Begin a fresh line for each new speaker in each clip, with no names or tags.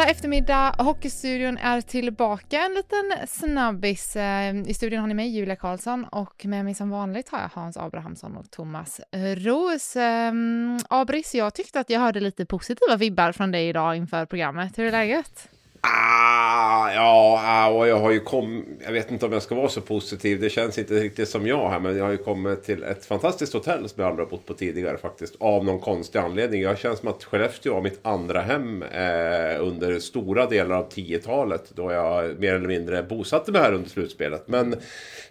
Måndag eftermiddag, Hockeystudion är tillbaka. En liten snabbis. Eh, I studion har ni mig, Julia Karlsson, och med mig som vanligt har jag Hans Abrahamsson och Thomas Roos. Ehm, Abris, jag tyckte att jag hörde lite positiva vibbar från dig idag inför programmet. Hur är läget?
Ah, ja, ah, och jag har ju kommit... Jag vet inte om jag ska vara så positiv. Det känns inte riktigt som jag här. Men jag har ju kommit till ett fantastiskt hotell som jag aldrig har bott på tidigare faktiskt. Av någon konstig anledning. Jag känns som att Skellefteå var mitt andra hem eh, under stora delar av 10-talet. Då jag mer eller mindre bosatte mig här under slutspelet. Men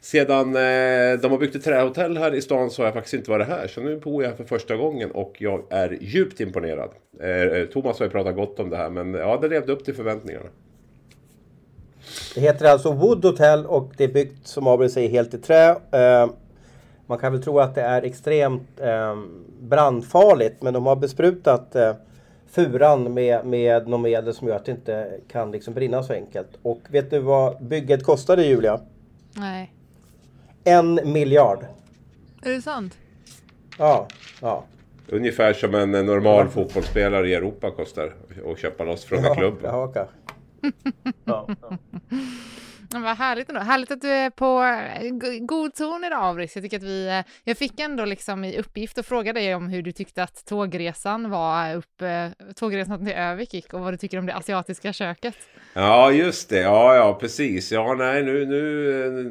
sedan eh, de har byggt ett trähotell här i stan så har jag faktiskt inte varit här. Så nu bor jag här för första gången och jag är djupt imponerad. Eh, Thomas har ju pratat gott om det här men ja, det levde upp till förväntningarna.
Det heter alltså Wood Hotel och det är byggt som Abel säger helt i trä. Eh, man kan väl tro att det är extremt eh, brandfarligt men de har besprutat eh, furan med, med något medel som gör att det inte kan liksom brinna så enkelt. Och vet du vad bygget kostade Julia?
Nej.
En miljard.
Är det sant?
Ja, ja.
Ungefär som en normal fotbollsspelare i Europa kostar att köpa loss från en
ja,
klubb.
Ja, kanske. ja, ja.
Vad härligt ändå. Härligt att du är på eh, god ton idag, Avris. Jag tycker att vi... Eh, jag fick ändå liksom i uppgift att fråga dig om hur du tyckte att tågresan var upp... Eh, tågresan till Övik gick och vad du tycker om det asiatiska köket.
Ja, just det. Ja, ja, precis. Ja, nej, nu, nu,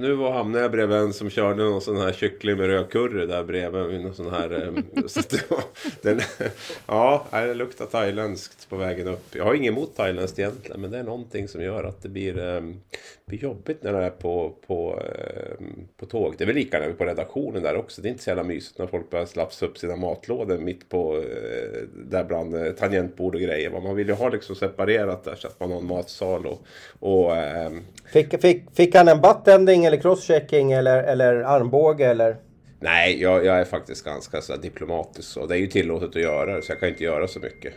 nu var hamnade jag bredvid en som körde någon sån här kyckling med röd curry där bredvid. Någon sån här, så det var, den, ja, det luktar thailändskt på vägen upp. Jag har inget emot thailändskt egentligen, men det är någonting som gör att det blir, eh, blir jobbigt när det är på, på, eh, på tåg. Det är väl lika när vi är på redaktionen där också. Det är inte så jävla mysigt när folk börjar slafsa upp sina matlådor mitt på, eh, där bland eh, tangentbord och grejer. Man vill ju ha liksom separerat där så att man har en matsal och, och ehm,
Fick, fick, fick han en buttending eller crosschecking eller, eller armbåge eller?
Nej, jag, jag är faktiskt ganska så diplomatisk. Så det är ju tillåtet att göra det, så jag kan inte göra så mycket.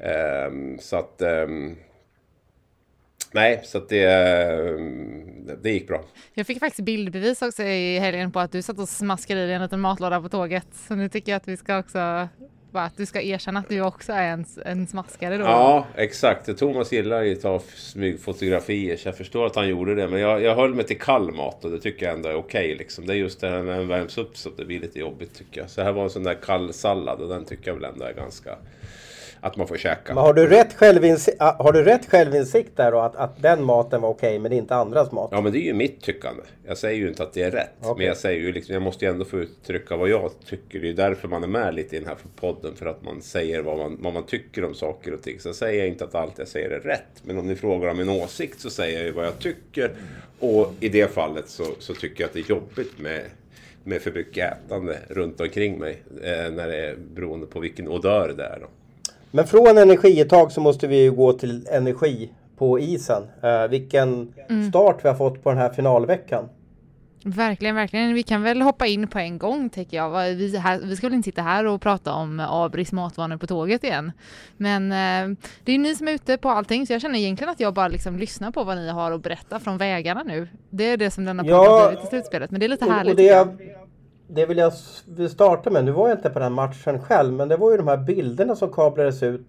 Ehm, så att... ehm, nej, så att det, ehm, det gick bra.
Jag fick faktiskt bildbevis också i helgen på att du satt och smaskade i dig en liten matlåda på tåget. Så nu tycker jag att vi ska också... Bara att du ska erkänna att du också är en, en smaskare då.
Ja, exakt. Thomas gillar ju att ta smygfotografier, så jag förstår att han gjorde det. Men jag, jag höll mig till kall mat och det tycker jag ändå är okej. liksom. Det är just det här när den värms upp så det blir lite jobbigt tycker jag. Så här var en sån där kall sallad och den tycker jag väl ändå är ganska... Att man får käka.
Men har du rätt, självinsikt, har du rätt självinsikt där då? Att, att den maten var okej men inte andras mat?
Ja men det är ju mitt tyckande. Jag säger ju inte att det är rätt.
Okej.
Men jag säger ju liksom, jag måste ju ändå få uttrycka vad jag tycker. Det är ju därför man är med lite i den här podden. För att man säger vad man, vad man tycker om saker och ting. Så säger jag inte att allt jag säger är rätt. Men om ni frågar om en åsikt så säger jag ju vad jag tycker. Och i det fallet så, så tycker jag att det är jobbigt med med för mycket ätande runt omkring mig. Eh, när det är beroende på vilken odör det är. Då.
Men från energi ett tag så måste vi ju gå till energi på isen. Eh, vilken start vi har fått på den här finalveckan.
Verkligen, verkligen. Vi kan väl hoppa in på en gång tänker jag. Vi, här, vi ska väl inte sitta här och prata om Abris matvanor på tåget igen. Men eh, det är ni som är ute på allting så jag känner egentligen att jag bara liksom lyssnar på vad ni har att berätta från vägarna nu. Det är det som denna
Ja,
har blivit i slutspelet. Men det är lite härligt.
och det, det vill jag starta med. Nu var jag inte på den matchen själv men det var ju de här bilderna som kablades ut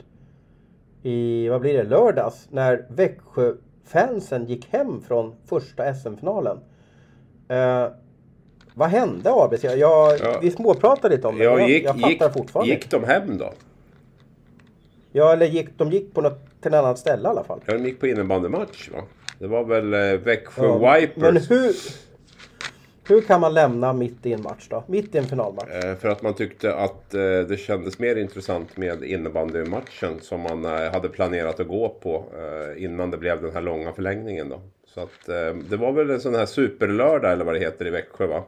i, vad blir det, lördags. När Växjö-fansen gick hem från första SM-finalen. Eh, vad hände Abis? Jag,
Ja.
Vi småpratade lite om det.
Ja,
jag,
gick,
jag fattar
gick,
fortfarande
gick de hem då?
Ja, eller gick, de gick på något, till ett annat ställe i alla fall.
Ja, de gick på innebandymatch va? Det var väl eh, Växjö
Ja,
Vipers.
Men hur, hur kan man lämna mitt i en match då? Mitt i en finalmatch?
Eh, För att man tyckte att eh, det kändes mer intressant med innebandymatchen som man eh, hade planerat att gå på eh, innan det blev den här långa förlängningen då. Så att eh, det var väl en sån här superlördag eller vad det heter i Växjö va?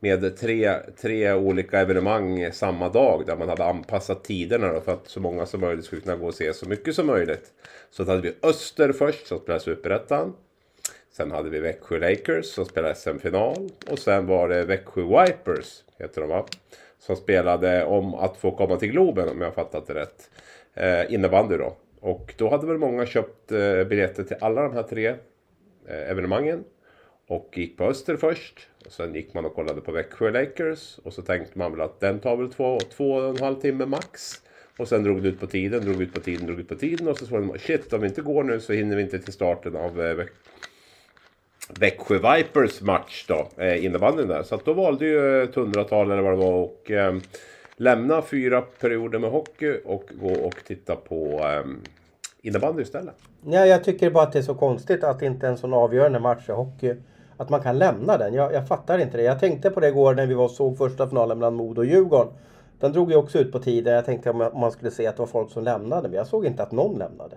med tre, tre olika evenemang samma dag där man hade anpassat tiderna då, för att så många som möjligt skulle kunna gå och se så mycket som möjligt. Så hade vi Öster först som spelade Superettan. Sen hade vi Växjö Lakers som spelade SM-final. Och sen var det Växjö Wipers, heter de va? Som spelade om att få komma till Globen om jag har fattat det rätt. Eh, innebandy då. Och då hade väl många köpt eh, biljetter till alla de här tre eh, evenemangen. Och gick på Öster först. Och sen gick man och kollade på Växjö Lakers. Och så tänkte man väl att den tar väl två, två och en halv timme max. Och sen drog det ut på tiden, drog ut på tiden, drog ut på tiden. Och så såg man shit om vi inte går nu så hinner vi inte till starten av eh, Växjö Vipers match då, eh, innebandyn där. Så att då valde ju ett hundratal eller vad det var och eh, lämna fyra perioder med hockey och gå och titta på eh, innebandy istället.
Nej, jag tycker bara att det är så konstigt att inte en sån avgörande match i hockey att man kan lämna den. Jag, jag fattar inte det. Jag tänkte på det igår när vi var och såg första finalen mellan Modo och Djurgården. Den drog ju också ut på tiden. Jag tänkte om man skulle se att det var folk som lämnade. Men jag såg inte att någon lämnade.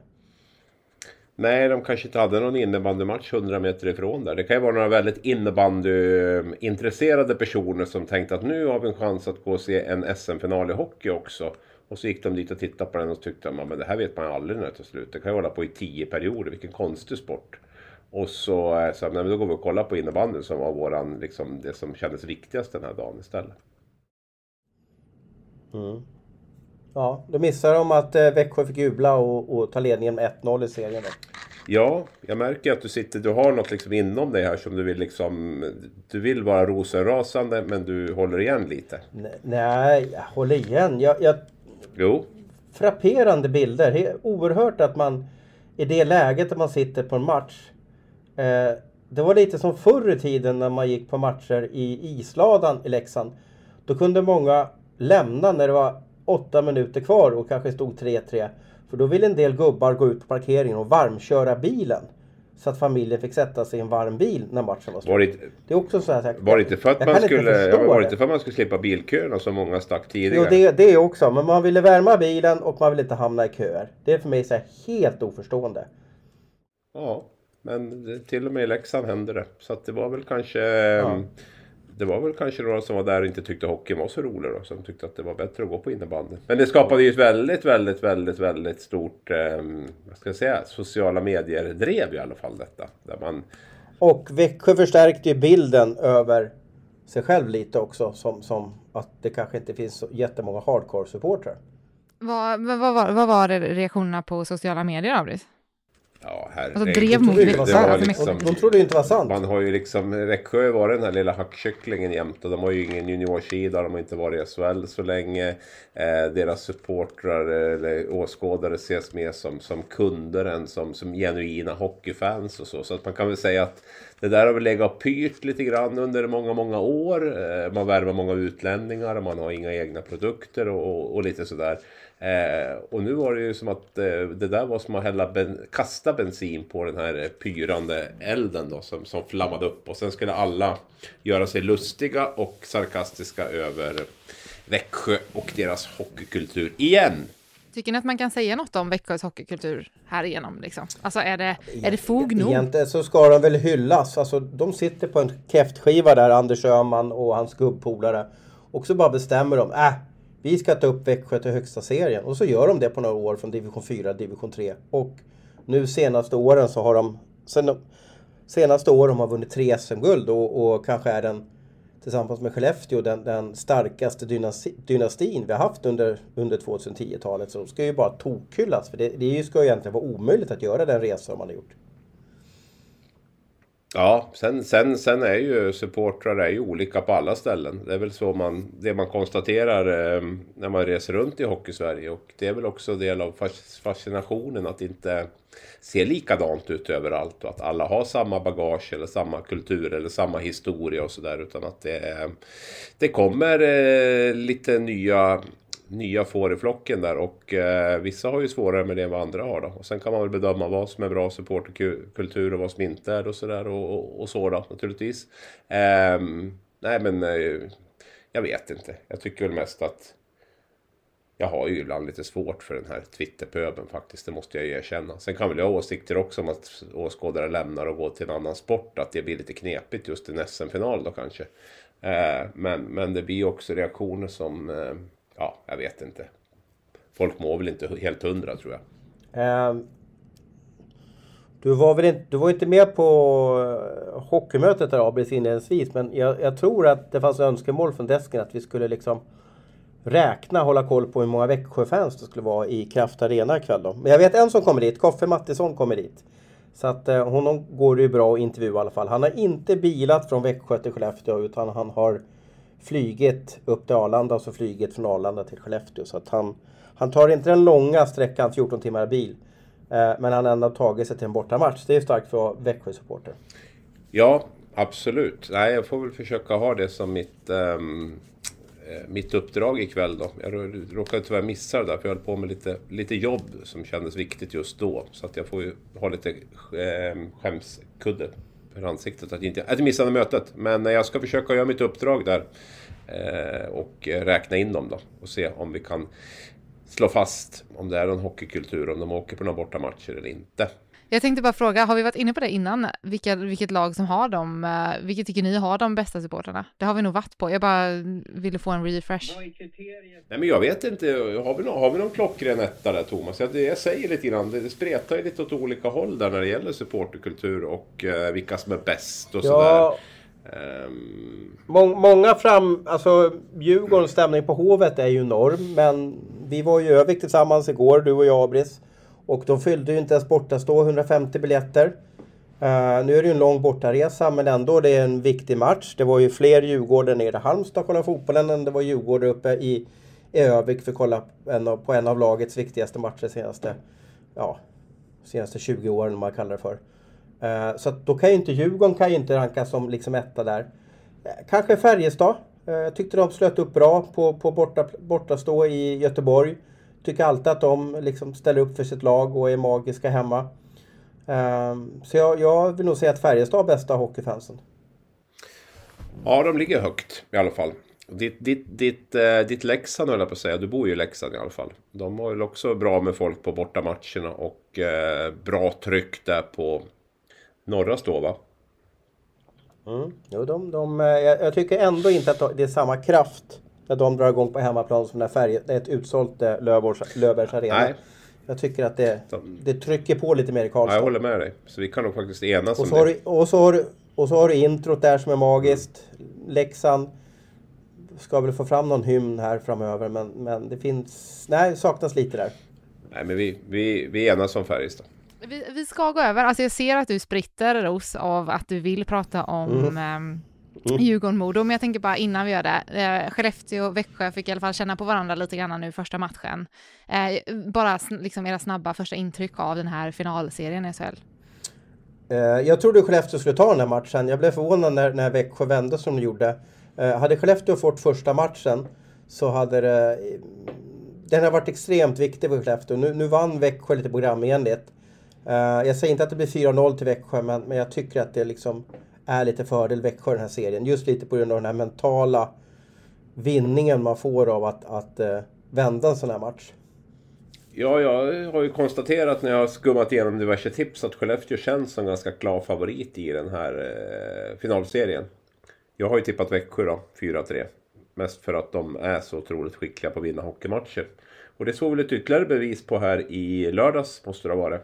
Nej, de kanske inte hade någon innebandymatch 100 meter ifrån där. Det kan ju vara några väldigt innebandyintresserade personer som tänkte att nu har vi en chans att gå och se en SM-final i hockey också. Och så gick de dit och tittade på den och tyckte att det här vet man aldrig när det tar slut. Det kan ju hålla på i tio perioder, vilken konstig sport. Och så eh, sa de, då går vi och kollar på innebandyn som var våran, liksom, det som kändes viktigast den här dagen istället.
Mm. Ja, då missar de att eh, Växjö fick jubla och, och ta ledningen med 1-0 i serien. Då.
Ja, jag märker att du sitter, du har något liksom inom dig här som du vill liksom... Du vill vara rosenrasande men du håller igen lite.
Nej, jag håller igen. Jag, jag...
Jo.
Frapperande bilder. Det är oerhört att man i det läget där man sitter på en match. Eh, det var lite som förr i tiden när man gick på matcher i isladan i Leksand. Då kunde många lämna när det var åtta minuter kvar och kanske stod 3-3. För då ville en del gubbar gå ut på parkeringen och varmköra bilen. Så att familjen fick sätta sig i en varm bil när matchen var slut. Var det, det är också så här,
var det inte för att man skulle, ja, var det inte för att man skulle slippa bilköerna som många stack tidigare?
Jo, det, det också. Men man ville värma bilen och man ville inte hamna i köer. Det är för mig så helt oförstående.
Ja, men till och med i Leksand hände det. Så att det var väl kanske... Ja. Det var väl kanske några som var där och inte tyckte hockeyn var så rolig då. Som tyckte att det var bättre att gå på innebandy. Men det skapade ju ett väldigt, väldigt, väldigt, väldigt stort, eh, vad ska jag säga, sociala medier-drev i alla fall detta. Där man...
Och Växjö förstärkte ju bilden över sig själv lite också. Som, som att det kanske inte finns så jättemånga hardcore-supportrar.
Vad, vad, vad, vad var reaktionerna på sociala medier, Abris?
Ja, herregud.
Alltså drev mot Växjö.
Liksom, de trodde ju inte var sant.
Man har ju liksom, Växjö var den här lilla hackkycklingen jämt och de har ju ingen juniorsida, de har inte varit i SHL så länge. Eh, deras supportrar eller åskådare ses mer som, som kunder än som, som genuina hockeyfans och så. Så att man kan väl säga att det där har väl legat och pyrt lite grann under många, många år. Eh, man värvar många utlänningar och man har inga egna produkter och, och, och lite sådär. Eh, och nu var det ju som att eh, det där var som att hälla ben, kasta bensin på den här pyrande elden då som, som flammade upp. Och sen skulle alla göra sig lustiga och sarkastiska över Växjö och deras hockeykultur igen.
Tycker ni att man kan säga något om Växjös hockeykultur här igenom? Liksom? Alltså är det, är det fog nog?
Egentligen så ska de väl hyllas. Alltså, de sitter på en kräftskiva där, Anders Öhman och hans gubbpolare. Och så bara bestämmer de, äh, vi ska ta upp Växjö till högsta serien. Och så gör de det på några år från division 4 till division 3. Och nu senaste åren så har de... Sen senaste åren har de vunnit tre SM-guld och, och, kanske är den tillsammans med Skellefteå den, den starkaste dynasti, dynastin vi har haft under, under 2010-talet. Så de ska ju bara tokhyllas. För det, det ska ju egentligen vara omöjligt att göra den resan man har gjort.
Ja, sen, sen, sen är ju supportrar är ju olika på alla ställen. Det är väl så man, det man konstaterar eh, när man reser runt i Hockeysverige. Och det är väl också en del av fascinationen att inte se likadant ut överallt. Och att alla har samma bagage eller samma kultur eller samma historia och sådär. Utan att det, det kommer eh, lite nya nya får i flocken där och eh, vissa har ju svårare med det än vad andra har då. Och sen kan man väl bedöma vad som är bra supporterkultur och vad som inte är och sådär och, och, och, så då naturligtvis. Eh, nej men eh, jag vet inte. Jag tycker väl mest att jag har ju ibland lite svårt för den här Twitterpöben faktiskt, det måste jag erkänna. Sen kan väl jag ha åsikter också om att åskådare lämnar och går till en annan sport, att det blir lite knepigt just i en SM-final då kanske. Eh, men, men det blir också reaktioner som, eh, ja, jag vet inte. Folk mår väl inte helt hundra tror jag.
Um, du var väl inte, du var inte med på eh, hockeymötet där Abris inledningsvis men jag, jag, tror att det fanns önskemål från desken att vi skulle liksom räkna, hålla koll på hur många Växjöfans det skulle vara i Kraft Arena ikväll då. Men jag vet en som kommer dit, Koffe Mattisson kommer dit. Så att eh, honom går det ju bra att intervjua i alla fall. Han har inte bilat från Växjö till Skellefteå utan han har flygit upp till Arlanda och så flygit från Arlanda till Skellefteå. Så att han, han tar inte den långa sträckan, 14 timmar bil. Eh, men han har ändå tagit sig till en bortamatch. Det är starkt för att vara Växjö-supporter.
Ja, absolut. Nej, jag får väl försöka ha det som mitt, um, mitt uppdrag ikväll då. Jag råkade tyvärr missa det där för jag höll på med lite, lite jobb som kändes viktigt just då. Så att jag får ju ha lite eh, skämskudde för ansiktet att inte att missa missade mötet. Men jag ska försöka göra mitt uppdrag där. Eh, och räkna in dem då och se om vi kan slå fast om det är en hockeykultur, om de åker på några bortamatcher eller inte.
Jag tänkte bara fråga, har vi varit inne på det innan? Vilka, vilket lag som har de, uh, vilket tycker ni har de bästa supporterna? Det har vi nog varit på, jag bara ville få en refresh.
Nej men jag vet inte, har vi någon, har vi någon klockren etta där Thomas? Jag, jag säger lite grann, det spretar ju lite åt olika håll där när det gäller supporterkultur och uh, vilka som är bäst och ja. sådär.
Um... Må många fram, alltså Djurgårdens stämning på Hovet är ju enorm men vi var ju i Övik tillsammans igår, du och jag Abris. Och de fyllde ju inte ens bortastå 150 biljetter. Uh, nu är det ju en lång bortaresa men ändå det är en viktig match. Det var ju fler Djurgården nere i Halmstad och kollade fotbollen än det var Djurgården uppe i, i Övik för att kolla en av, på en av lagets viktigaste matcher senaste, ja, senaste 20 åren om man kallar det för. Uh, så då kan ju inte Djurgården kan ju inte rankas som liksom etta där. Uh, kanske Färjestad. Jag tyckte de slöt upp bra på, på borta, bortastå i Göteborg tycker alltid att de liksom ställer upp för sitt lag och är magiska hemma. Um, så jag, jag, vill nog säga att Färjestad har bästa hockeyfansen.
Ja, de ligger högt i alla fall. Ditt, ditt, ditt, eh, ditt Leksand höll jag på att säga, du bor ju i Leksand i alla fall. De har ju också bra med folk på bortamatcherna och eh, bra tryck där på norra stå va?
Mm. Jo, de, de, eh, jag, jag tycker ändå inte att det är samma kraft när de drar igång på hemmaplan som när färg, det är ett utsålt eh, Löfbergs Arena. Nej. Jag tycker att det, det trycker på lite mer i Karlstad.
Ja, jag håller med dig. Så vi kan nog faktiskt enas
och
om det.
Du, och, så har du, och så har du introt där som är magiskt. Mm. Leksand ska väl få fram någon hymn här framöver men, men det finns... Nej, saknas lite där.
Nej, men vi, vi, vi enas om Färjestad.
Vi, vi ska gå över. Alltså jag ser att du spritter, Ros, av att du vill prata om mm. eh, Mm. Djurgården-Modo, men jag tänker bara innan vi gör det. Eh, Skellefteå och Växjö fick i alla fall känna på varandra lite grann nu första matchen. Eh, bara liksom era snabba första intryck av den här finalserien i SHL.
Eh, jag trodde Skellefteå skulle ta den här matchen. Jag blev förvånad när, när Växjö vände som de gjorde. Eh, hade Skellefteå fått första matchen så hade det... Den har varit extremt viktig för Skellefteå. Nu, nu vann Växjö lite programenligt. Uh, jag säger inte att det blir 4-0 till Växjö, men, men jag tycker att det liksom är lite fördel Växjö den här serien. Just lite på grund av den här mentala vinningen man får av att, att eh, vända en sån här match.
Ja, jag har ju konstaterat när jag har skummat igenom diverse tips att Skellefteå känns som ganska klar favorit i den här eh, finalserien. Jag har ju tippat Växjö då, 4-3. Mest för att de är så otroligt skickliga på att vinna hockeymatcher. Och det såg väl ett ytterligare bevis på här i lördags, måste det ha varit.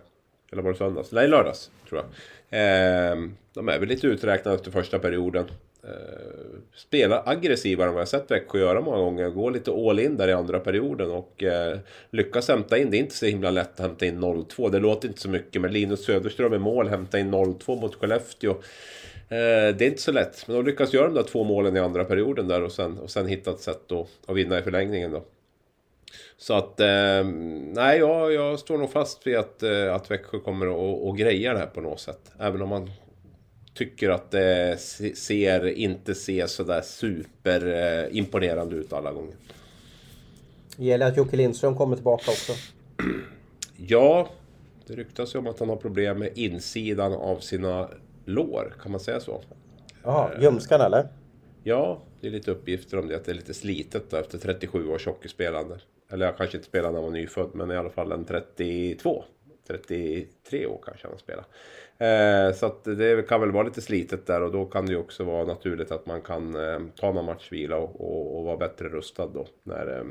Eller var det söndags? Nej, lördags tror jag. Eh, de är väl lite uträknade efter första perioden. Eh, spelar aggressivare än vad jag sett Växjö göra många gånger. Går lite all in där i andra perioden och eh, lyckas hämta in. Det är inte så himla lätt att hämta in 0-2. Det låter inte så mycket. Men Linus Söderström i mål hämta in 0-2 mot Skellefteå. Ehm, det är inte så lätt. Men de lyckas göra de där två målen i andra perioden där och sen, och sen hitta ett sätt att, att vinna i förlängningen då. Så att, eh, nej, jag, jag står nog fast vid att, eh, att Växjö kommer att, att greja det här på något sätt. Även om man tycker att det ser, inte ser sådär superimponerande ut alla gånger.
Det gäller att Jocke Lindström kommer tillbaka också.
Ja, det ryktas ju om att han har problem med insidan av sina lår. Kan man säga så?
Jaha, ljumskan eller?
Ja, det är lite uppgifter om det. Att det är lite slitet då, efter 37 års hockeyspelande. Eller jag kanske inte spelade när han var nyfödd, men i alla fall en 32. 33 år kanske han spelar. Eh, så att det kan väl vara lite slitet där och då kan det ju också vara naturligt att man kan eh, ta någon matchvila och, och, och vara bättre rustad då. När, eh,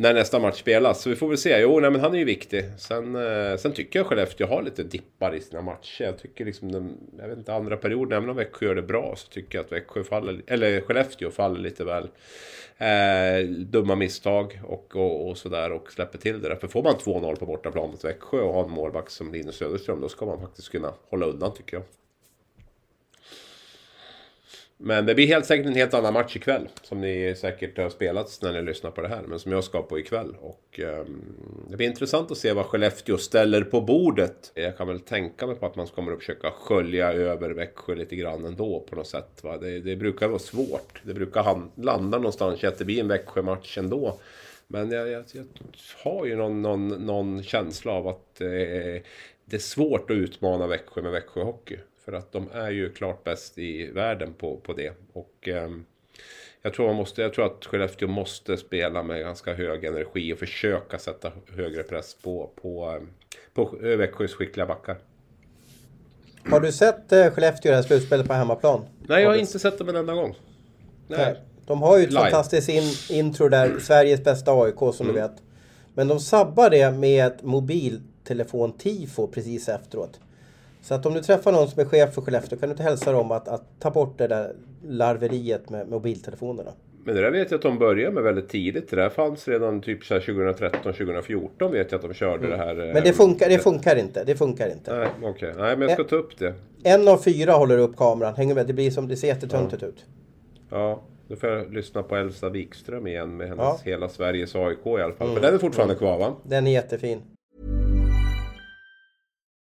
när nästa match spelas. Så vi får väl se. Jo, nej, men han är ju viktig. Sen, eh, sen tycker jag Skellefteå har lite dippar i sina matcher. Jag tycker liksom den, jag vet inte, andra perioden, även om Växjö gör det bra, så tycker jag att Växjö faller, eller Skellefteå faller lite väl. Eh, dumma misstag och, och, och sådär och släpper till det där. För får man 2-0 på bortaplan mot Växjö och har en målvakt som Linus Söderström, då ska man faktiskt kunna hålla undan tycker jag. Men det blir helt säkert en helt annan match ikväll. Som ni säkert har spelat när ni lyssnar på det här. Men som jag ska på ikväll. Och um, det blir intressant att se vad Skellefteå ställer på bordet. Jag kan väl tänka mig på att man kommer att försöka skölja över Växjö lite grann ändå på något sätt. Va? Det, det brukar vara svårt. Det brukar landa någonstans att det blir en Växjö-match ändå. Men jag, jag, jag, har ju någon, någon, någon känsla av att eh, det är svårt att utmana Växjö med Växjö Hockey. För att de är ju klart bäst i världen på, på det. Och eh, jag, tror man måste, jag tror att Skellefteå måste spela med ganska hög energi och försöka sätta högre press på, på, ehm, på Växjös skickliga backar.
Har du sett eh, Skellefteå i det här slutspelet på hemmaplan?
Nej, jag har inte sett dem en enda gång.
Nej. Nej. De har ju ett Live. fantastiskt in, intro där, Sveriges bästa AIK som mm. du vet. Men de sabbar det med ett mobiltelefon-tifo precis efteråt. Så att om du träffar någon som är chef för Skellefteå kan du inte hälsa dem att, att ta bort det där larveriet med mobiltelefonerna.
Men det där vet jag att de började med väldigt tidigt. Det där fanns redan typ 2013, 2014 vet jag att de körde mm. det här.
Men det funkar, det funkar inte. Det funkar inte.
Nej. Okay. Nej, men jag ska ta upp det.
En av fyra håller upp kameran. Hänger med. Det blir som, det ser jättetöntigt
ja.
ut.
Ja, då får jag lyssna på Elsa Wikström igen med hennes ja. Hela Sveriges AIK i alla fall. Mm. För den är fortfarande mm. kvar va?
Den är jättefin.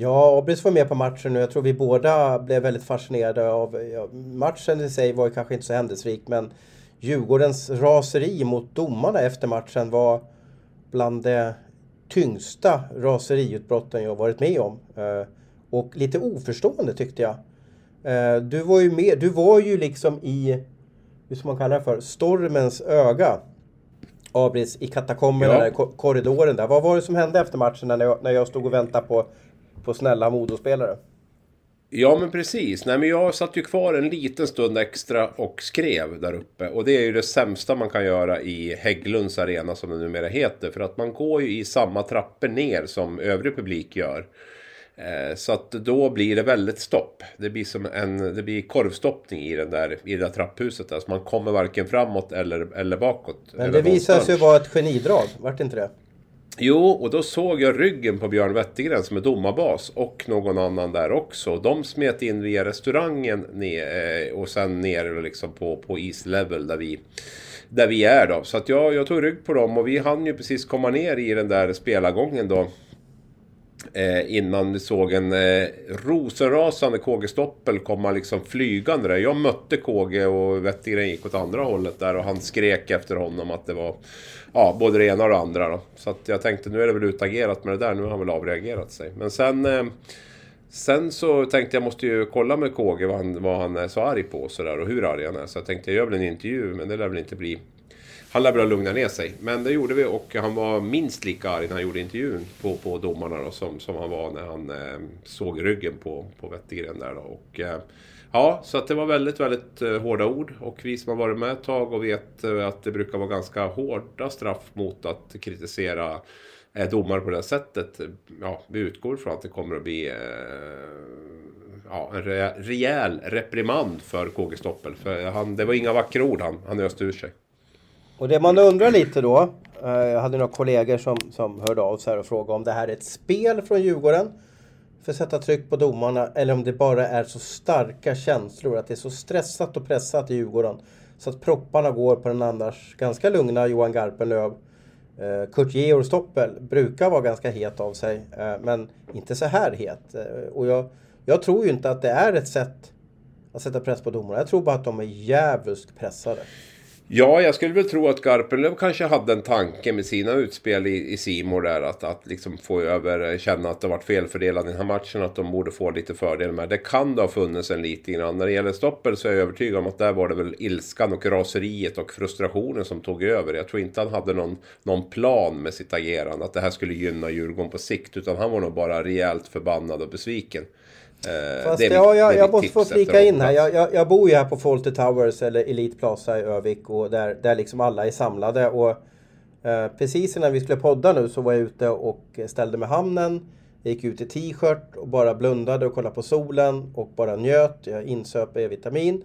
Ja, Abris var med på matchen och jag tror vi båda blev väldigt fascinerade av... Ja, matchen i sig var ju kanske inte så händelserik men Djurgårdens raseri mot domarna efter matchen var bland det tyngsta raseriutbrotten jag varit med om. Eh, och lite oförstående tyckte jag. Eh, du var ju med, du var ju liksom i, hur ska man kalla det för, stormens öga. Abris i katakomberna, ja. korridoren där. Vad var det som hände efter matchen när jag, när jag stod och väntade på på snälla Modospelare.
Ja men precis. Nej men jag satt ju kvar en liten stund extra och skrev där uppe. Och det är ju det sämsta man kan göra i Hägglunds arena som det numera heter. För att man går ju i samma trappor ner som övrig publik gör. Eh, så att då blir det väldigt stopp. Det blir som en det blir korvstoppning i, den där, i det där trapphuset. Alltså man kommer varken framåt eller, eller bakåt.
Men det visade sig vara ett genidrag, vart inte det?
Jo, och då såg jag ryggen på Björn Wettergren som är domarbas och någon annan där också. De smet in via restaurangen ner, eh, och sen ner liksom på, på islevel där vi, där vi är då. Så att jag, jag tog rygg på dem och vi hann ju precis komma ner i den där spelargången då. Eh, innan vi såg en eh, rosenrasande KG Stoppel komma liksom flygande där. Jag mötte KG och Wettergren gick åt andra hållet där och han skrek efter honom att det var ja, både det ena och det andra. Då. Så att jag tänkte nu är det väl utagerat med det där. Nu har han väl avreagerat sig. Men sen... Eh, sen så tänkte jag måste ju kolla med KG vad han, vad han är så arg på och, så där, och hur arg han är. Så jag tänkte jag gör väl en intervju men det lär väl inte bli... Han lär väl lugna ner sig. Men det gjorde vi och han var minst lika arg när han gjorde intervjun på, på domarna då, som, som han var när han eh, såg ryggen på, på Wettergren där då. Och, eh, Ja, så att det var väldigt, väldigt eh, hårda ord. Och vi som har varit med ett tag och vet eh, att det brukar vara ganska hårda straff mot att kritisera eh, uh, domare på det sättet. Ja, vi utgår från att det kommer att bli eh, ja, en rejäl reprimand för KG Stoppel. För han, det var inga vackra ord han, han öste ur sig.
Och det man undrar lite då. Eh, jag hade några kollegor som, som hörde av sig och frågade om det här är ett spel från Djurgården. för att sätta tryck på domarna eller om det bara är så starka känslor att det är så stressat och pressat i Djurgården så att propparna går på den annars ganska lugna Johan Garpenlöv. Eh, Kurt Georg Stoppel brukar vara ganska het av sig eh, men inte så här het. Och jag, jag tror ju inte att det är ett sätt att sätta press på domarna. Jag tror bara att de är djävulskt pressade.
Ja, jag skulle väl tro att Garpenlöv kanske hade en tanke med sina utspel i, i Simor där. Att, att liksom få över, eh, känna att det varit felfördelat i den här matchen. Att de borde få lite fördel med. Det kan det ha funnits en liten grann. När det gäller Stoppel så är jag övertygad om att där var det väl ilskan och raseriet och frustrationen som tog över. Jag tror inte han hade någon, någon plan med sitt agerande. Att det här skulle gynna Djurgården på sikt. Utan han var nog bara rejält förbannad och besviken.
Eh, Fast ja, jag, jag måste få flika in här. Jag, jag, jag, bor ju här på Fawlty Towers eller Elite Plaza i Övik och där, där liksom alla är samlade. Och eh, precis innan vi skulle podda nu så var jag ute och ställde mig hamnen. Jag gick ut i t-shirt och bara blundade och kollade på solen och bara njöt. Jag insöp E-vitamin.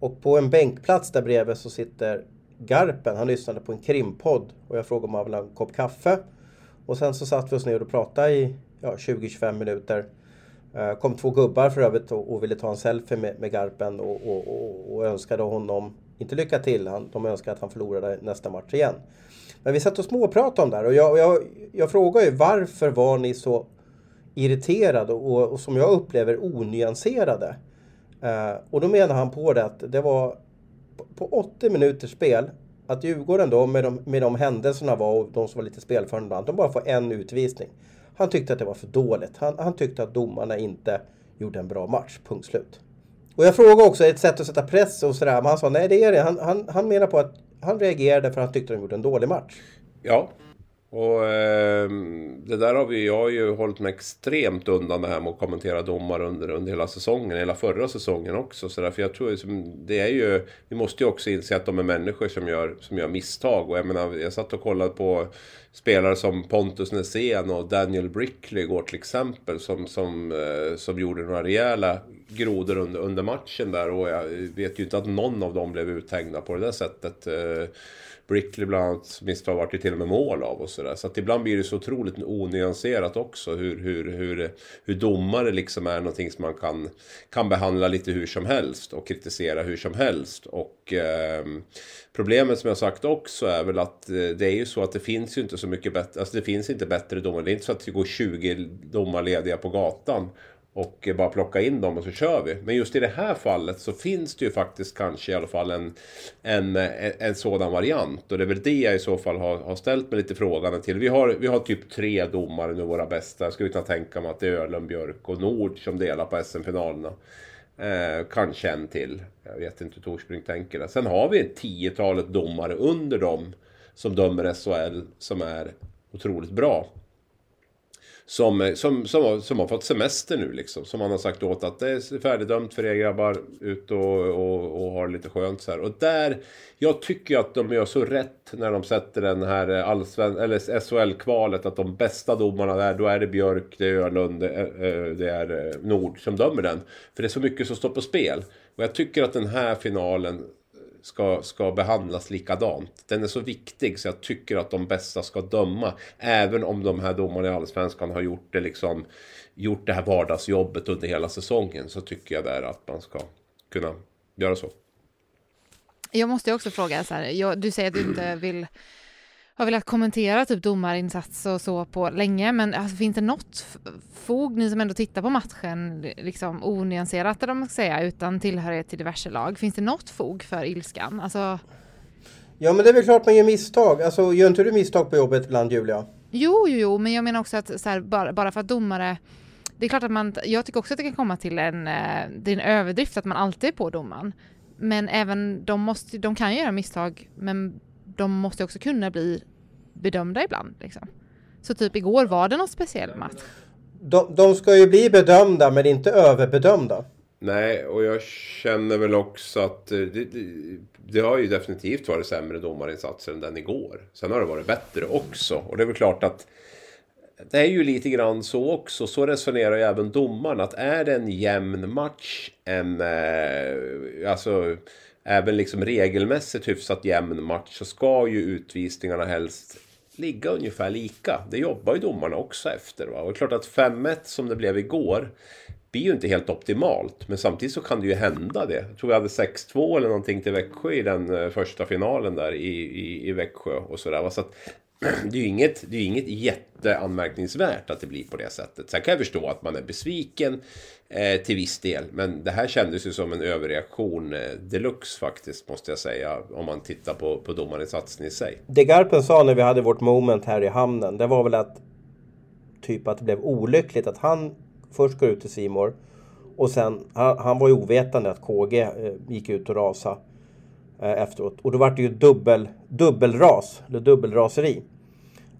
Och på en bänkplats där bredvid så sitter Garpen. Han lyssnade på en krimpodd och jag frågade om han ville ha en kopp kaffe. Och sen så satt vi oss ner och pratade i ja, 20-25 minuter. Eh, kom två gubbar för övrigt och, och ville ta en selfie med, med Garpen och, och, och, önskade honom, inte lycka till, han, de önskade att han förlorade nästa match igen. Men vi satt och småpratade om det här och jag, jag, jag frågade ju varför var ni så irriterade och, och som jag upplever onyanserade? Eh, och då menar han på det att det var på 80 minuters spel att Djurgården då med de, med de händelserna var och de som var lite spelförande, de bara får en utvisning. Han tyckte att det var för dåligt. Han, han tyckte att domarna inte gjorde en bra match. Punkt slut. Och jag frågade också ett sätt att sätta press och sådär. Men han sa nej det är det. Han, han, han menar på att han reagerade för att han tyckte att de gjorde en dålig match.
Ja, och eh, det där har vi, jag har ju hållit mig extremt undan det här med att kommentera domar under, under hela säsongen, hela förra säsongen också. Så där, för jag tror liksom, det är ju, vi måste ju också inse att de är människor som gör, som gör misstag. Och jag menar, jag satt och kollade på spelare som Pontus Nässén och Daniel Brickley igår till exempel. Som, som, eh, som gjorde några rejäla grodor under, under matchen där. Och jag vet ju inte att någon av dem blev uthängda på det där sättet. Eh, Brickley bland annat misstag vart det till och med mål av och sådär. Så att ibland blir det så otroligt onyanserat också hur, hur, hur, hur domare liksom är någonting som man kan, kan behandla lite hur som helst och kritisera hur som helst. Och eh, problemet som jag sagt också är väl att eh, det är ju så att det finns ju inte så mycket bättre, alltså det finns inte bättre domare. Det är inte så att det går 20 domar lediga på gatan och bara plocka in dem och så kör vi. Men just i det här fallet så finns det ju faktiskt kanske i alla fall en, en, en, sådan variant. Och det är väl det jag i så fall har, har ställt mig lite frågan till. Vi har, vi har typ tre domare nu, våra bästa. Jag skulle kunna tänka mig att det är Öhlund, Björk och Nord som delar på SM-finalerna. Eh, kanske en till. Jag vet inte hur Torsbrink tänker det. Sen har vi ett tiotalet domare under dem som dömer SHL som är otroligt bra som, eh, som, som, har, som har fått semester nu liksom. Som man har sagt åt att det är färdigdömt för er grabbar. Ut och, och, och har lite skönt så här. Och där, jag tycker att de gör så rätt när de sätter den här eh, allsven, eller SHL-kvalet. Att de bästa domarna där, då är det Björk, det är Öhlund, eh, det är, det är Nord som dömer den. För det är så mycket som står på spel. Och jag tycker att den här finalen ska, ska behandlas likadant. Den är så viktig så jag tycker att de bästa ska döma. Även om de här domarna i Allsvenskan har gjort det liksom gjort det här vardagsjobbet under hela säsongen så tycker jag där att man ska kunna göra så.
Jag måste också fråga så här, jag, du säger att du inte vill har velat kommentera typ domarinsats och så på länge, men alltså, finns det något fog, ni som ändå tittar på matchen, liksom onyanserat eller man ska säga, utan tillhörighet till diverse lag, finns det något fog för ilskan? Alltså...
Ja, men det är väl klart man gör misstag. Alltså, gör inte du misstag på jobbet ibland, Julia?
Jo, jo, jo, men jag menar också att här, bara, bara för att domare det är klart att man, jag tycker också att det kan komma till en, eh, det är en överdrift att man alltid är på domaren. Men även de måste, de kan göra misstag, men de måste också kunna bli bedömda ibland. Liksom. Så typ igår var det någon speciell match.
De, de ska ju bli bedömda men inte överbedömda.
Nej, och jag känner väl också att det, det, det, har ju definitivt varit sämre domarinsatser än den igår. Sen har det varit bättre också. Och det är väl klart att det är ju lite grann så också. Så resonerar ju även domaren. Att är det en jämn match, en... Eh, alltså även liksom regelmässigt hyfsat jämn match så ska ju utvisningarna helst ligga ungefär lika. Det jobbar ju domarna också efter. Va? Och det är klart att 5-1 som det blev igår blir ju inte helt optimalt. Men samtidigt så kan det ju hända det. Jag tror vi hade 6-2 eller någonting till Växjö i den eh, första finalen där i, i, i Växjö och sådär. Så att, det är ju inget, det är inget jätteanmärkningsvärt att det blir på det sättet. Sen kan jag förstå att man är besviken eh, till viss del. Men det här kändes ju som en överreaktion eh, deluxe faktiskt, måste jag säga. Om man tittar på, på domarinsatsen i sig.
Det Garpen sa när vi hade vårt moment här i hamnen, det var väl att typ att det blev olyckligt att han först går ut till Simor och sen, han, han var ju ovetande att KG eh, gick ut och rasade. Eh, efteråt. Och då var det ju dubbel, dubbelras, eller dubbelraseri.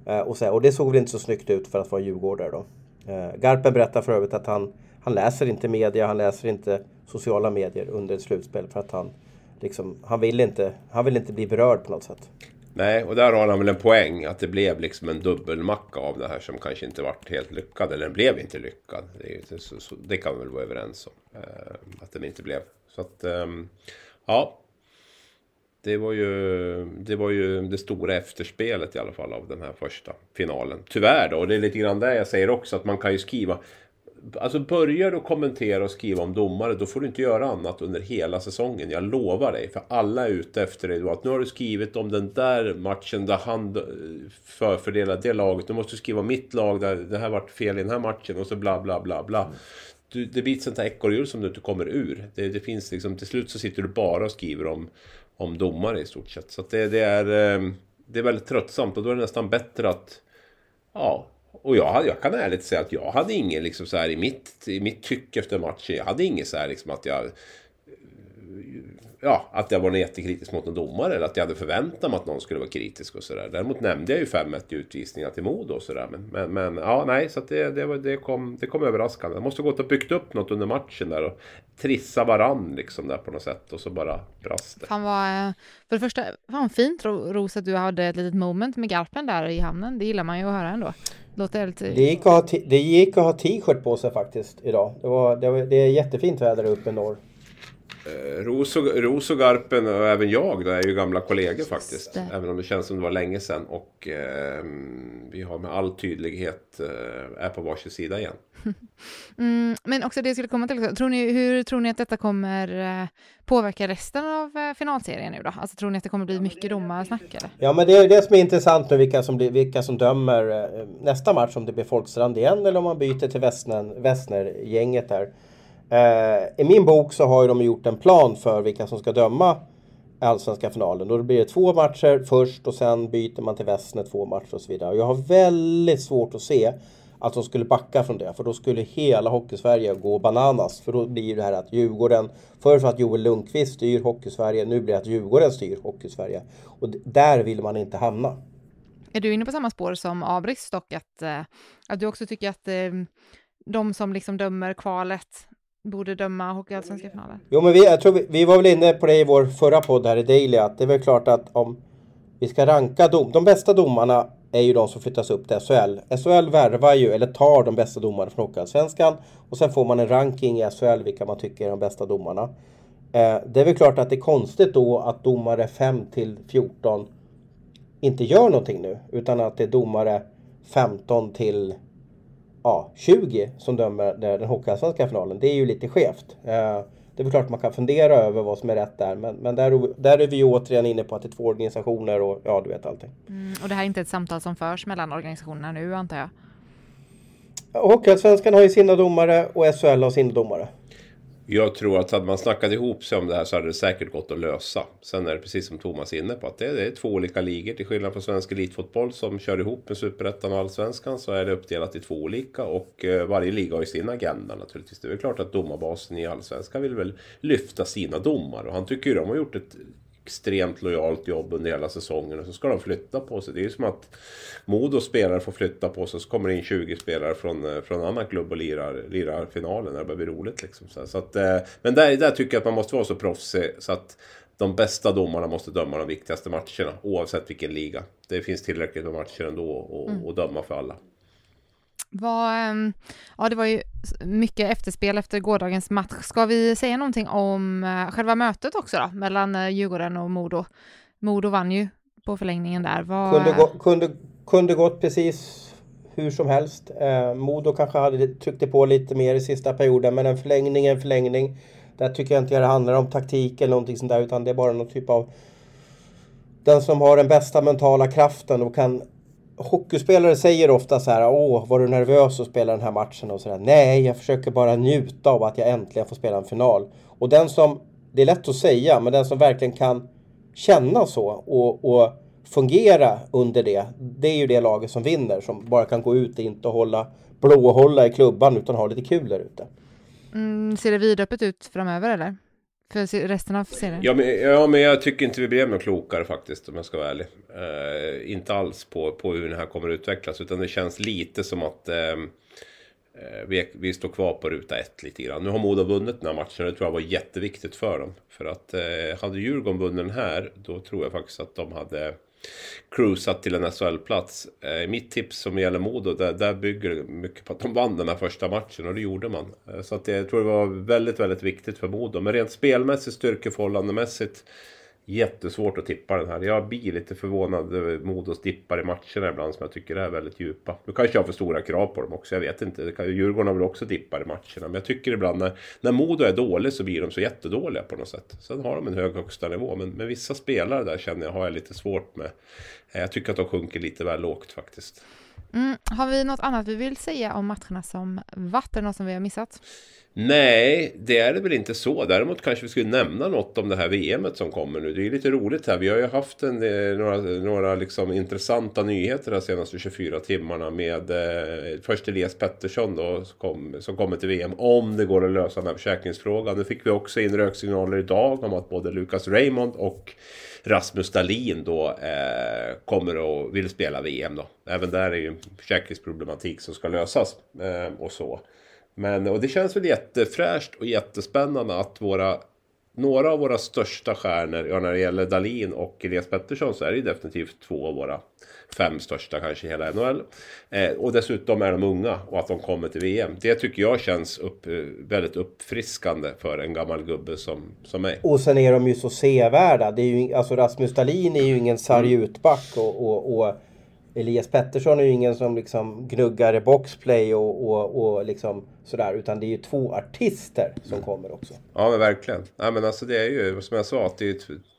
Eh, och, så, och det såg väl inte så snyggt ut för att vara djurgårdare då. Eh, Garpen berättar för övrigt att han, han läser inte media, han läser inte sociala medier under ett slutspel för att han liksom, han vill inte, han vill inte bli berörd på något sätt.
Nej, och där har han väl en poäng att det blev liksom en dubbelmacka av det här som kanske inte vart helt lyckad. Eller den blev inte lyckad. Det, så, så, det kan vi väl vara överens om. Att den inte blev. Så att, ehm, ja. Det var, ju, det var ju det stora efterspelet i alla fall av den här första finalen. Tyvärr då, och det är lite grann det jag säger också att man kan ju skriva Alltså börjar du kommentera och skriva om domare då får du inte göra annat under hela säsongen. Jag lovar dig. För alla är ute efter dig då. Att nu har du skrivit om den där matchen där han förfördelade det laget. Nu måste du skriva mitt lag där det här vart fel i den här matchen och så bla bla bla bla. Du, det blir ett sånt här ekorrhjul som du inte kommer ur. Det, det, finns liksom, till slut så sitter du bara och skriver om, om domare i stort sett. Så det, det, är, eh, det är väldigt tröttsamt och då är det nästan bättre att ja, och jag, jag kan ärligt säga att jag hade ingen liksom så här i mitt, i mitt tycke efter matchen. Jag hade inget så här liksom att jag... Ja, att jag var jättekritisk mot en domare eller att jag hade förväntat mig att någon skulle vara kritisk och sådär. Däremot nämnde jag ju 5-1 i utvisningar till Modo och sådär. Men, men, men, ja, nej, så att det, det, det, kom, det kom överraskande. Jag måste ha gått och byggt upp något under matchen där och trissa varann liksom där på något sätt och så bara brast det.
Fan vad, för det första, fan fint Ros att du hade ett litet moment med Garpen där i hamnen. Det gillar man ju att höra ändå. Låter lite...
Det gick att ha, det gick att ha t-shirt på sig faktiskt idag. Det, var, det, var, det är jättefint väder uppe i norr.
Eh, Ros, och, Ros och Garpen och även jag då är ju gamla kollegor faktiskt. Det. Även om det känns som det var länge sedan. Och eh, vi har med all tydlighet eh, är på varsin sida igen.
Mm, men också det jag skulle komma till, tror ni, hur tror ni att detta kommer eh, påverka resten av eh, finalserien nu då? Alltså tror ni att det kommer bli mycket domarsnack eller?
Ja men det är det som är intressant nu vilka som, blir, vilka som dömer nästa match. Om det blir Folkstrand igen eller om man byter till Westner-gänget där. Eh, I min bok så har ju de gjort en plan för vilka som ska döma allsvenska finalen. Då blir det två matcher först och sen byter man till Westner två matcher och så vidare. Och jag har väldigt svårt att se att de skulle backa från det. För då skulle hela Hockeysverige gå bananas. För då blir det här att Djurgården, förr för att Joel Lundqvist styr Hockeysverige, nu blir det att Djurgården styr Hockeysverige. Och där vill man inte hamna.
Är du inne på samma spår som Abris dock, att, eh, att du också tycker att eh, de som liksom dömer kvalet borde döma Hockeyallsvenska finalen?
Jo, men vi, jag tror vi, vi var väl inne på det i vår förra podd här i Daily, att det är väl klart att om vi ska ranka dom, de bästa domarna är ju de som flyttas upp till SHL. SHL värvar ju, eller tar de bästa domarna från Hockeyallsvenskan och sen får man en ranking i SHL vilka man tycker är de bästa domarna. Eh, det är väl klart att det är konstigt då att domare 5 till 14 inte gör någonting nu, utan att det är domare 15 till ja, 20 som dömer den Hockeyallsvenska finalen. Det är ju lite skevt. Eh, det är klart man kan fundera över vad som är rätt där. Men, men där, där är vi ju återigen inne på att det är två organisationer och ja, du vet allting.
Mm, och det här är inte ett samtal som förs mellan organisationerna nu antar jag?
Hockeyallsvenskan har ju sina domare och SHL har sina domare.
Jag tror att hade man snackat ihop sig om det här så hade det säkert gått att lösa. Sen är det precis som Thomas är inne på att det är, två olika ligor. Till skillnad från svensk elitfotboll som kör ihop med superettan och allsvenskan så är det uppdelat i två olika. Och eh, varje liga har ju sin agenda naturligtvis. Det är väl klart att domarbasen i allsvenskan vill väl lyfta sina domar. Och han tycker ju de har gjort ett extremt lojalt jobb under hela säsongen och så ska de flytta på sig. Det är ju som att Modo spelare får flytta på sig så kommer det in 20 spelare från, eh, från en annan klubb och lirar, lirar finalen. Det börjar bli roligt liksom. Så att, eh, men där, där tycker jag att man måste vara så proffsig så att de bästa domarna måste döma de viktigaste matcherna oavsett vilken liga. Det finns tillräckligt med matcher ändå att mm. döma för alla.
Vad, ehm, ja, det var ju mycket efterspel efter gårdagens match. Ska vi säga någonting om eh, själva mötet också då, mellan eh, Djurgården och Modo? Modo vann ju på förlängningen där.
Vad... Kunde, gå, kunde, kunde gått precis hur som helst. Eh, Modo kanske hade tryckt på lite mer i sista perioden men en förlängning är en förlängning. Där tycker jag inte det handlar om taktik eller någonting sånt där utan det är bara någon typ av den som har den bästa mentala kraften och kan Hockeyspelare säger ofta så här, åh, var du nervös att spela den här matchen och sådär. Nej, jag försöker bara njuta av att jag äntligen får spela en final. Och den som, det är lätt att säga, men den som verkligen kan känna så och, och fungera under det, det är ju det laget som vinner. Som bara kan gå ut och inte hålla blåhålla i klubban utan ha lite kul där ute.
Mm, ser det vidöppet ut framöver eller? För resten av serien?
Ja men, ja, men jag tycker inte vi blev något klokare faktiskt om jag ska vara ärlig. Eh, inte alls på, på hur det här kommer att utvecklas utan det känns lite som att ehm, eh, vi, vi står kvar på ruta ett lite grann. Nu har Modo vunnit den här matchen och det tror jag var jätteviktigt för dem. För att eh, hade Djurgården vunnit den här då tror jag faktiskt att de hade cruisat till en SHL-plats. Eh, mitt tips som gäller Modo, där, där bygger det mycket på att de vann den här första matchen och det gjorde man. Eh, så att det, jag tror det var väldigt, väldigt viktigt för Modo. Men rent spelmässigt, styrkeförhållandemässigt Jättesvårt att tippa den här. Jag blir lite förvånad över Modos dippar i matcherna ibland som jag tycker är väldigt djupa. Nu kanske jag har för stora krav på dem också, jag vet inte. Djurgården har väl också dippar i matcherna. Men jag tycker ibland när, när Modo är dålig så blir de så jättedåliga på något sätt. Sen har de en hög högsta nivå. Men men vissa spelare där känner jag har jag lite svårt med. Eh, jag tycker att de sjunker lite väl lågt faktiskt.
Mm. Har vi något annat vi vill säga om matcherna som varit? Något som vi har missat?
Nej, det är det väl inte så. Däremot kanske vi skulle nämna något om det här VMet som kommer nu. Det är lite roligt här. Vi har ju haft en, några, några liksom intressanta nyheter de senaste 24 timmarna med eh, först Elias Pettersson då, som, kom, som kommer till VM. Om det går att lösa den här försäkringsfrågan. Nu fick vi också in röksignaler idag om att både Lucas Raymond och Rasmus Dahlin då eh, kommer och vill spela VM då. Även där är ju försäkringsproblematik som ska lösas eh, och så. Men, och det känns väl jättefräscht och jättespännande att våra några av våra största stjärnor, ja när det gäller Dalin och Elias Pettersson så är det definitivt två av våra fem största kanske i hela NHL. Eh, och dessutom är de unga och att de kommer till VM. Det tycker jag känns upp, eh, väldigt uppfriskande för en gammal gubbe som, som mig.
Och sen är de ju så sevärda. Det är ju, alltså Rasmus Dahlin är ju ingen sargutback och, och, och Elias Pettersson är ju ingen som liksom gnuggar boxplay och, och, och liksom sådär. Utan det är ju två artister som mm. kommer också.
Ja men verkligen. Ja, men alltså det är ju som jag sa att det är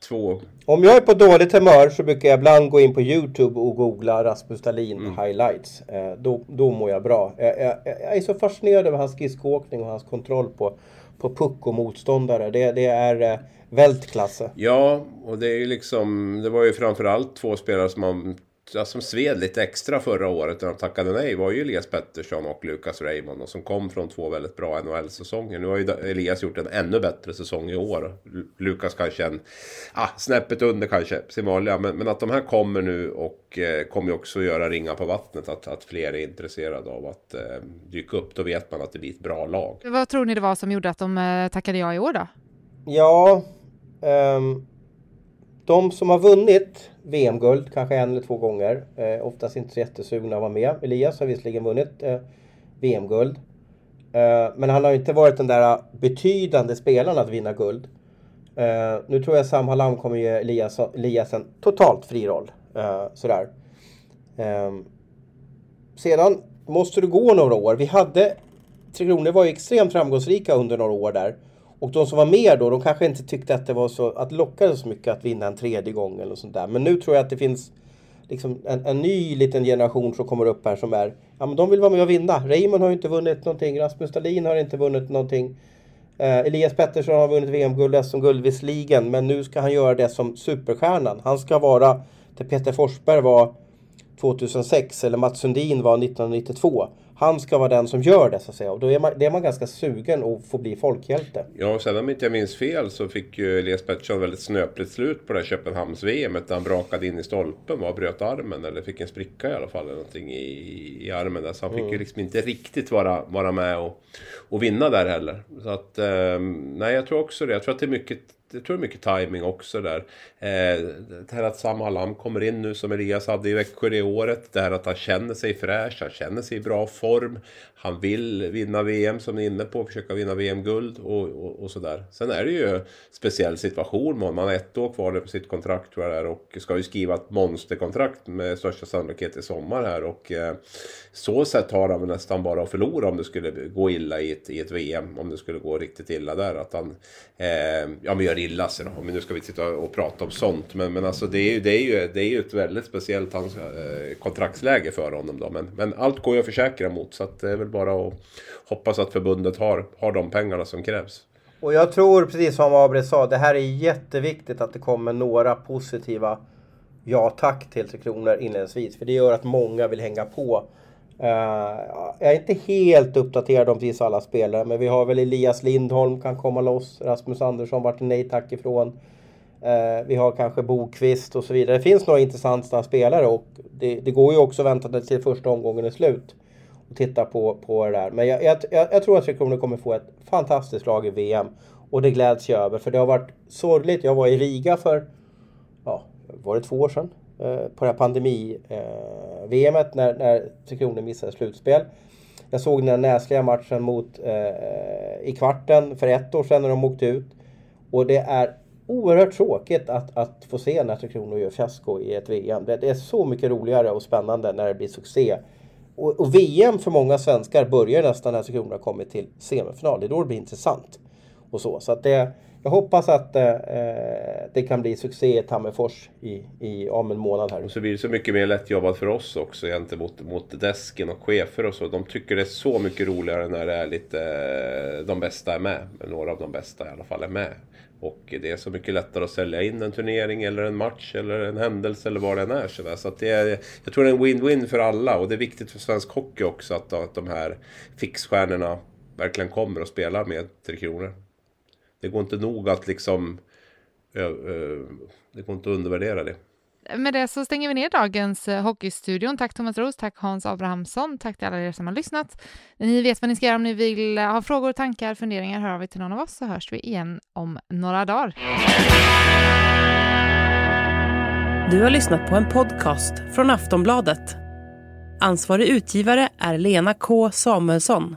två...
Om jag är på dåligt humör så brukar jag ibland gå in på Youtube och googla Rasmus Dahlin mm. highlights. Eh, då, då mår jag bra. Jag, jag, jag är så fascinerad över hans skridskoåkning och hans kontroll på, på puck och motståndare. Det, det är eh, vältklasse.
Ja, och det är liksom... Det var ju framförallt två spelare som man som sved lite extra förra året när de tackade nej var ju Elias Pettersson och Lucas Raymond och som kom från två väldigt bra NHL-säsonger. Nu har ju Elias gjort en ännu bättre säsong i år. Lukas kanske en, ah, snäppet under kanske, sin vanliga. Men, men, att de här kommer nu och eh, kommer ju också göra ringa på vattnet. Att, att fler är intresserade av att eh, dyka upp. Då vet man att det blir ett bra lag.
Vad tror ni det var som gjorde att de eh, tackade ja i år då?
Ja, um, de som har vunnit VM-guld, kanske en eller två gånger. Eh, oftast inte så jättesugna att vara med. Elias har visserligen vunnit eh, VM-guld. Eh, men han har inte varit den där betydande spelaren att vinna guld. Eh, nu tror jag Sam Hallam kommer ge Elias, Elias en totalt fri roll. Eh, sådär. Ehm, sedan måste det gå några år. Vi hade Tre Kronor var ju extremt framgångsrika under några år där. Och de som var med då, de kanske inte tyckte att det var så, att lockade så mycket att vinna en tredje gång eller sånt där. Men nu tror jag att det finns liksom en, en ny liten generation som kommer upp här som är, ja men de vill vara med och vinna. Raymond har ju inte vunnit någonting, Rasmus Dahlin har inte vunnit någonting. Eh, Elias Pettersson har vunnit VM-guld, SM-guld visserligen, men nu ska han göra det som superstjärnan. Han ska vara, där Peter Forsberg var 2006 eller Mats Sundin var 1992 han ska vara den som gör det så att säga. Och då är man, det är man ganska sugen att få bli folkhjälte.
Ja, och sen om inte jag minns fel så fick ju Elias Pettersson väldigt snöpligt slut på det här Köpenhamns-VM. Där han brakade in i stolpen och bröt armen. Eller fick en spricka i alla fall. Eller någonting i, i armen där. Så han fick mm. ju liksom inte riktigt vara, vara med och, och vinna där heller. Så att, eh, nej jag tror också det. Jag tror att det är mycket jag tror det är mycket timing också där. Eh, det här att Sam Hallam kommer in nu som Elias hade i Växjö det året. Det här att han känner sig fräsch, han känner sig i bra form. Han vill vinna VM som ni är inne på, försöka vinna VM-guld och, och, och sådär. Sen är det ju en speciell situation. Man har ett år kvar på sitt kontrakt tror jag där och ska ju skriva ett monsterkontrakt med största sannolikhet i sommar här. Och eh, så sätt har han nästan bara att förlora om det skulle gå illa i ett, i ett VM. Om det skulle gå riktigt illa där. Att han eh, ja, men gör illa sig då. Men nu ska vi sitta och prata om sånt. Men, men alltså det är, ju, det, är ju, det är ju ett väldigt speciellt hans, eh, kontraktsläge för honom då. Men, men allt går ju att försäkra mot. Så att det är väl bara att hoppas att förbundet har, har de pengarna som krävs.
Och jag tror precis som Abre sa, det här är jätteviktigt att det kommer några positiva ja tack till Tre Kronor inledningsvis. För det gör att många vill hänga på. Uh, jag är inte helt uppdaterad om precis alla spelare, men vi har väl Elias Lindholm kan komma loss. Rasmus Andersson vart nej tack ifrån. Uh, vi har kanske Bokvist och så vidare. Det finns några intressanta spelare och det, det går ju också att vänta till första omgången är slut och titta på, på det där. Men jag, jag, jag tror att Tre Kronor kommer få ett fantastiskt lag i VM. Och det gläds jag över, för det har varit sorgligt. Jag var i Riga för, ja, var det två år sedan? Eh, på det här pandemi-VMet eh, när, när Tre Kronor missade slutspel. Jag såg den näsliga matchen mot, eh, i kvarten för ett år sedan när de åkte ut. Och det är oerhört tråkigt att, att få se när Tre Kronor gör fiasko i ett VM. Det, det, är så mycket roligare och spännande när det blir succé. Och, och VM för många svenskar börjar nästan när Tre Kronor har kommit till semifinal. Det är då det blir intressant. Och så. så att det, jag hoppas att eh, eh, det kan bli succé i Tammerfors i, i, om en månad här.
Och så blir det så mycket mer lättjobbat för oss också gentemot mot desken och chefer och så. De tycker det är så mycket roligare när det är lite, eh, de bästa är med. Några av de bästa i alla fall är med. Och det är så mycket lättare att sälja in en turnering eller en match eller en händelse eller vad det än är. Så, så att det är, jag tror det är en win-win för alla och det är viktigt för svensk hockey också att, att de här fixstjärnorna verkligen kommer och spelar med Tre Kronor. Det går inte nog att liksom... Det går inte att undervärdera det.
Med det så stänger vi ner dagens eh, Hockeystudion. Tack Thomas Roos, tack Hans Abrahamsson, tack till alla er som har lyssnat. Ni vet vad ni ska göra om ni vill ha frågor, tankar, funderingar, hör av er till någon av oss så hörs vi igen om några dagar.
Du har lyssnat på en podcast från Aftonbladet. Ansvarig utgivare är Lena K Samuelsson.